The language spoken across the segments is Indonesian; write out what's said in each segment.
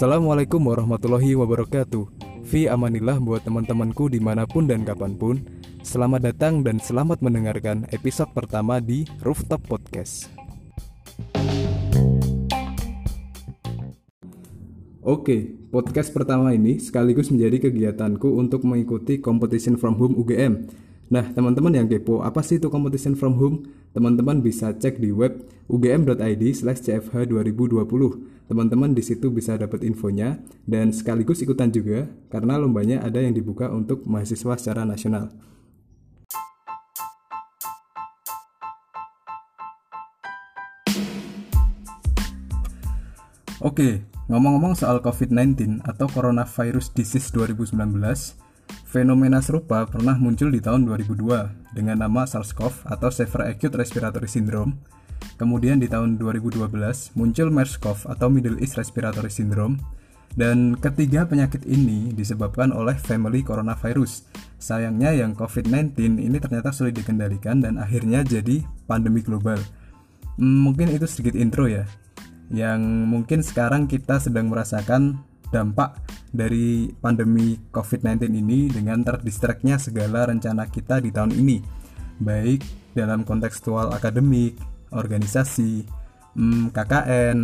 Assalamualaikum warahmatullahi wabarakatuh. Fi amanillah buat teman-temanku di mana pun dan kapan pun. Selamat datang dan selamat mendengarkan episode pertama di Rooftop Podcast. Oke, podcast pertama ini sekaligus menjadi kegiatanku untuk mengikuti Competition from Home UGM Nah, teman-teman yang kepo, apa sih itu Competition from Home? Teman-teman bisa cek di web ugm.id slash cfh 2020 Teman-teman di situ bisa dapat infonya dan sekaligus ikutan juga karena lombanya ada yang dibuka untuk mahasiswa secara nasional. Oke, ngomong-ngomong soal COVID-19 atau Coronavirus Disease 2019, fenomena serupa pernah muncul di tahun 2002 dengan nama SARS-CoV atau Severe Acute Respiratory Syndrome Kemudian di tahun 2012 muncul MERS-CoV atau Middle East Respiratory Syndrome dan ketiga penyakit ini disebabkan oleh family coronavirus. Sayangnya yang COVID-19 ini ternyata sulit dikendalikan dan akhirnya jadi pandemi global. Hmm, mungkin itu sedikit intro ya. Yang mungkin sekarang kita sedang merasakan dampak dari pandemi COVID-19 ini dengan terdistraknya segala rencana kita di tahun ini. Baik dalam kontekstual akademik, organisasi, hmm, KKN.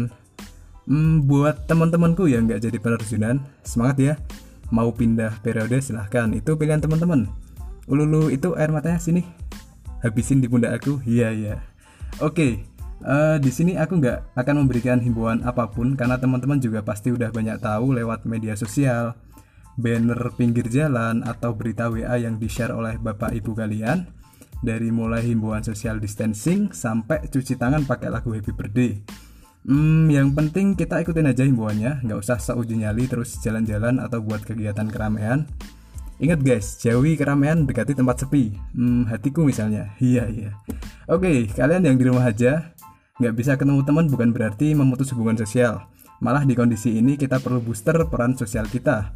Hmm, buat teman-temanku yang nggak jadi penerjunan, semangat ya. Mau pindah periode silahkan, itu pilihan teman-teman. Ululu itu air matanya sini, habisin di pundak aku. Iya iya. Oke, uh, di sini aku nggak akan memberikan himbauan apa pun karena teman-teman juga pasti udah banyak tahu lewat media sosial, banner pinggir jalan atau berita WA yang di-share oleh bapak ibu kalian dari mulai himbauan social distancing sampai cuci tangan pakai lagu happy birthday Hmm, yang penting kita ikutin aja himbauannya, nggak usah seuji nyali terus jalan-jalan atau buat kegiatan keramaian. Ingat guys, jauhi keramaian dekati tempat sepi. Hmm, hatiku misalnya. Iya iya. Oke, kalian yang di rumah aja, nggak bisa ketemu teman bukan berarti memutus hubungan sosial. Malah di kondisi ini kita perlu booster peran sosial kita.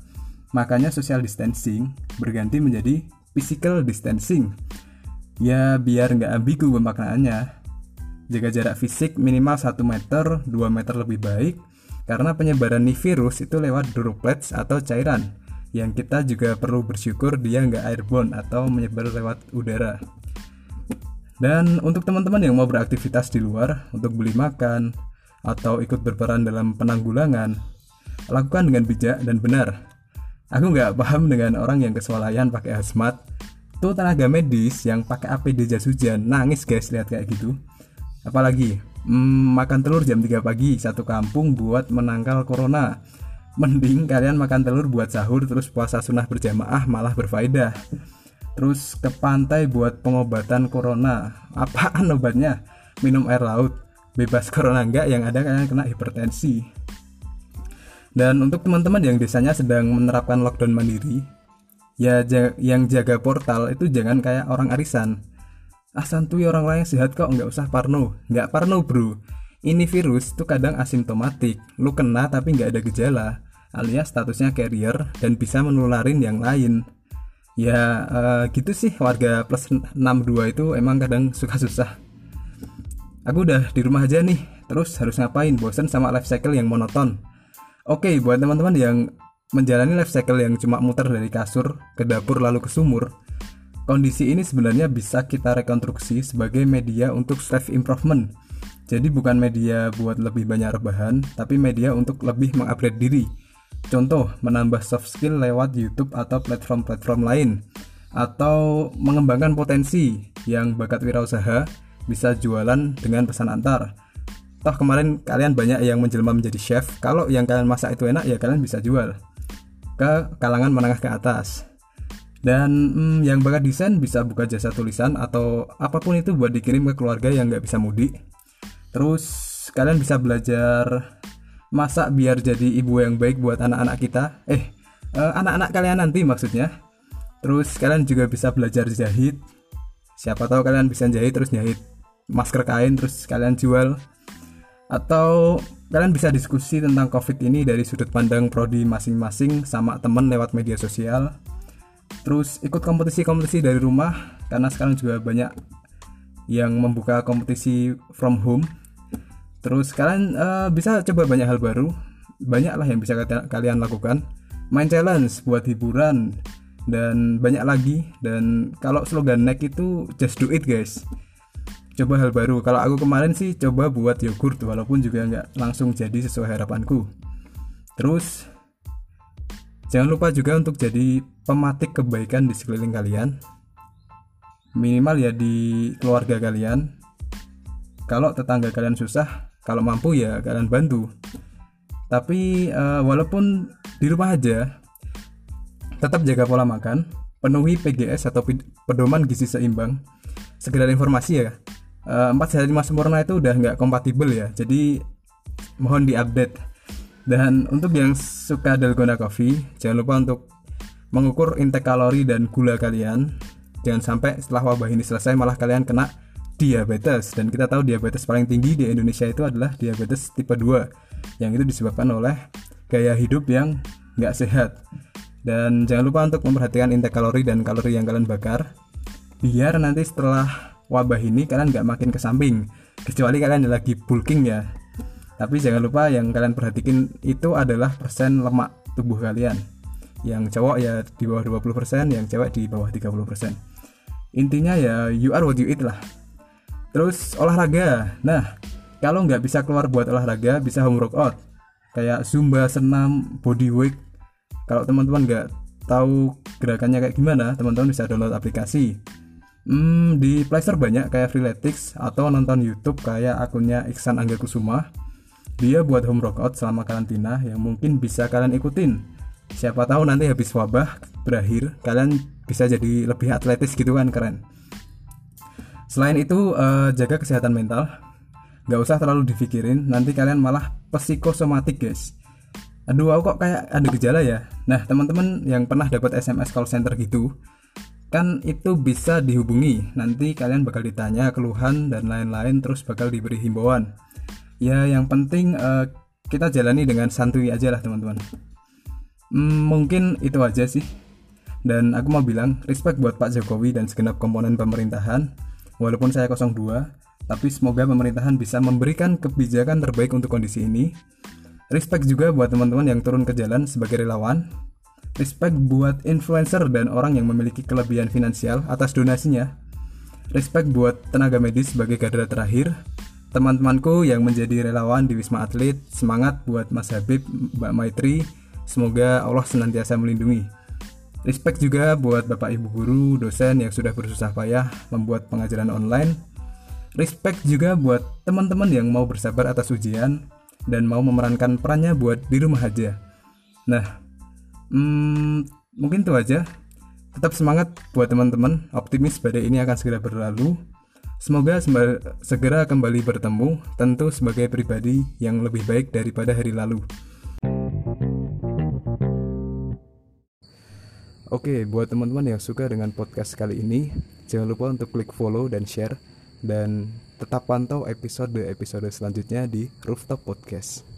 Makanya social distancing berganti menjadi physical distancing. Ya biar nggak ambigu pemaknaannya. Jaga jarak fisik minimal 1 meter 2 meter lebih baik. Karena penyebaran nih virus itu lewat droplets atau cairan. Yang kita juga perlu bersyukur dia nggak airborne atau menyebar lewat udara dan untuk teman-teman yang mau beraktivitas di luar untuk beli makan atau ikut berperan dalam penanggulangan lakukan dengan bijak dan benar. Aku nggak paham dengan orang yang kesewalayan pakai hazmat. Tuh tenaga medis yang pakai APD jas hujan nangis guys lihat kayak gitu. Apalagi hmm, makan telur jam 3 pagi satu kampung buat menangkal corona. Mending kalian makan telur buat sahur terus puasa sunnah berjamaah malah berfaedah terus ke pantai buat pengobatan corona. Apaan obatnya? Minum air laut. Bebas corona enggak yang ada kalian kena hipertensi. Dan untuk teman-teman yang desanya sedang menerapkan lockdown mandiri ya yang jaga portal itu jangan kayak orang arisan. Ah santuy orang lain sehat kok nggak usah parno. Nggak parno bro. Ini virus tuh kadang asimptomatik. Lu kena tapi nggak ada gejala alias statusnya carrier dan bisa menularin yang lain ya uh, gitu sih warga plus 62 itu emang kadang suka susah aku udah di rumah aja nih terus harus ngapain bosan sama life cycle yang monoton oke buat teman-teman yang menjalani life cycle yang cuma muter dari kasur ke dapur lalu ke sumur, kondisi ini sebenarnya bisa kita rekonstruksi sebagai media untuk self improvement. Jadi bukan media buat lebih banyak rebahan, tapi media untuk lebih mengupgrade diri. Contoh, menambah soft skill lewat YouTube atau platform-platform lain atau mengembangkan potensi yang bakat wirausaha bisa jualan dengan pesan antar. Toh kemarin kalian banyak yang menjelma menjadi chef, kalau yang kalian masak itu enak ya kalian bisa jual ke kalangan menengah ke atas. Dan hmm, yang bakat desain bisa buka jasa tulisan atau apa pun itu buat dikirim ke keluarga yang nggak bisa mudik. Terus kalian bisa belajar masak biar jadi ibu yang baik buat anak-anak kita. Eh, eh, anak-anak kalian nanti maksudnya. Terus kalian juga bisa belajar jahit. Siapa tahu kalian bisa jahit terus jahit masker kain terus kalian jual. Atau Kalian bisa diskusi tentang COVID ini dari sudut pandang prodi masing-masing sama temen lewat media sosial. Terus ikut kompetisi-kompetisi dari rumah karena sekarang juga banyak yang membuka kompetisi from home. Terus kalian uh, bisa coba banyak hal baru. Banyak lah yang bisa kalian lakukan. Main challenge buat hiburan dan banyak lagi. Dan kalau slogan neck itu just do it guys. Coba hal baru. Kalau aku kemarin sih coba buat yogurt walaupun juga nggak langsung jadi sesuai harapanku. Terus jangan lupa juga untuk jadi pematik kebaikan di sekeliling kalian. Minimal ya di keluarga kalian. Kalau tetangga kalian susah kalau mampu ya kalian bantu. Tapi uh, walaupun di rumah aja tetap jaga pola makan penuhi PGS atau pedoman gizi seimbang. Sekedar informasi ya uh, 4 hari 5 sempurna itu udah nggak kompatibel ya. Jadi mohon diupdate. Dan untuk yang suka dalgona coffee jangan lupa untuk mengukur intake kalori dan gula kalian. Jangan sampai setelah wabah ini selesai malah kalian kena diabetes. Dan kita tahu diabetes paling tinggi di Indonesia itu adalah diabetes tipe 2 yang itu disebabkan oleh gaya hidup yang nggak sehat. Dan jangan lupa untuk memperhatikan intake kalori dan kalori yang kalian bakar biar nanti setelah wabah ini kalian nggak makin ke samping kecuali kalian lagi bulking ya. Tapi jangan lupa yang kalian perhatikan itu adalah persen lemak tubuh kalian. Yang cowok ya di bawah 20% yang cewek di bawah 30% intinya ya you are what you eat lah terus olahraga. Nah kalau nggak bisa keluar buat olahraga bisa home workout. Kayak zumba senam body weight kalau teman-teman nggak tahu gerakannya kayak gimana teman-teman bisa download aplikasi. Hmm, di Playstore banyak kayak Freeletics atau nonton YouTube kayak akunnya Iksan Angga Kusuma. Dia buat home workout selama karantina yang mungkin bisa kalian ikutin. Siapa tahu nanti habis wabah berakhir kalian bisa jadi lebih atletis gitu kan keren selain itu uh, jaga kesehatan mental. Nggak usah terlalu dipikirin nanti kalian malah psikosomatik guys. Aduh aku kok kayak ada gejala ya? Nah teman-teman yang pernah dapat SMS call center gitu kan itu bisa dihubungi. Nanti kalian bakal ditanya keluhan dan lain-lain terus bakal diberi himbauan. Ya yang penting uh, kita jalani dengan santuy aja lah teman-teman. Hmm, mungkin itu aja sih. Dan aku mau bilang respect buat Pak Jokowi dan segenap komponen pemerintahan walaupun saya 02 tapi semoga pemerintahan bisa memberikan kebijakan terbaik untuk kondisi ini. Respect juga buat teman-teman yang turun ke jalan sebagai relawan. Respect buat influencer dan orang yang memiliki kelebihan finansial atas donasinya. Respect buat tenaga medis sebagai garda terakhir. Teman-temanku yang menjadi relawan di Wisma Atlet semangat buat Mas Habib, Mbak Maitri. Semoga Allah senantiasa melindungi. Respect juga buat Bapak Ibu guru, dosen yang sudah bersusah payah membuat pengajaran online. Respect juga buat teman-teman yang mau bersabar atas ujian dan mau memerankan perannya buat di rumah aja. Nah, hmm, mungkin itu aja. Tetap semangat buat teman-teman, optimis badai ini akan segera berlalu. Semoga segera kembali bertemu, tentu sebagai pribadi yang lebih baik daripada hari lalu. Oke, buat teman-teman yang suka dengan podcast kali ini, jangan lupa untuk klik follow dan share dan tetap pantau episode-episode selanjutnya di Rooftop Podcast.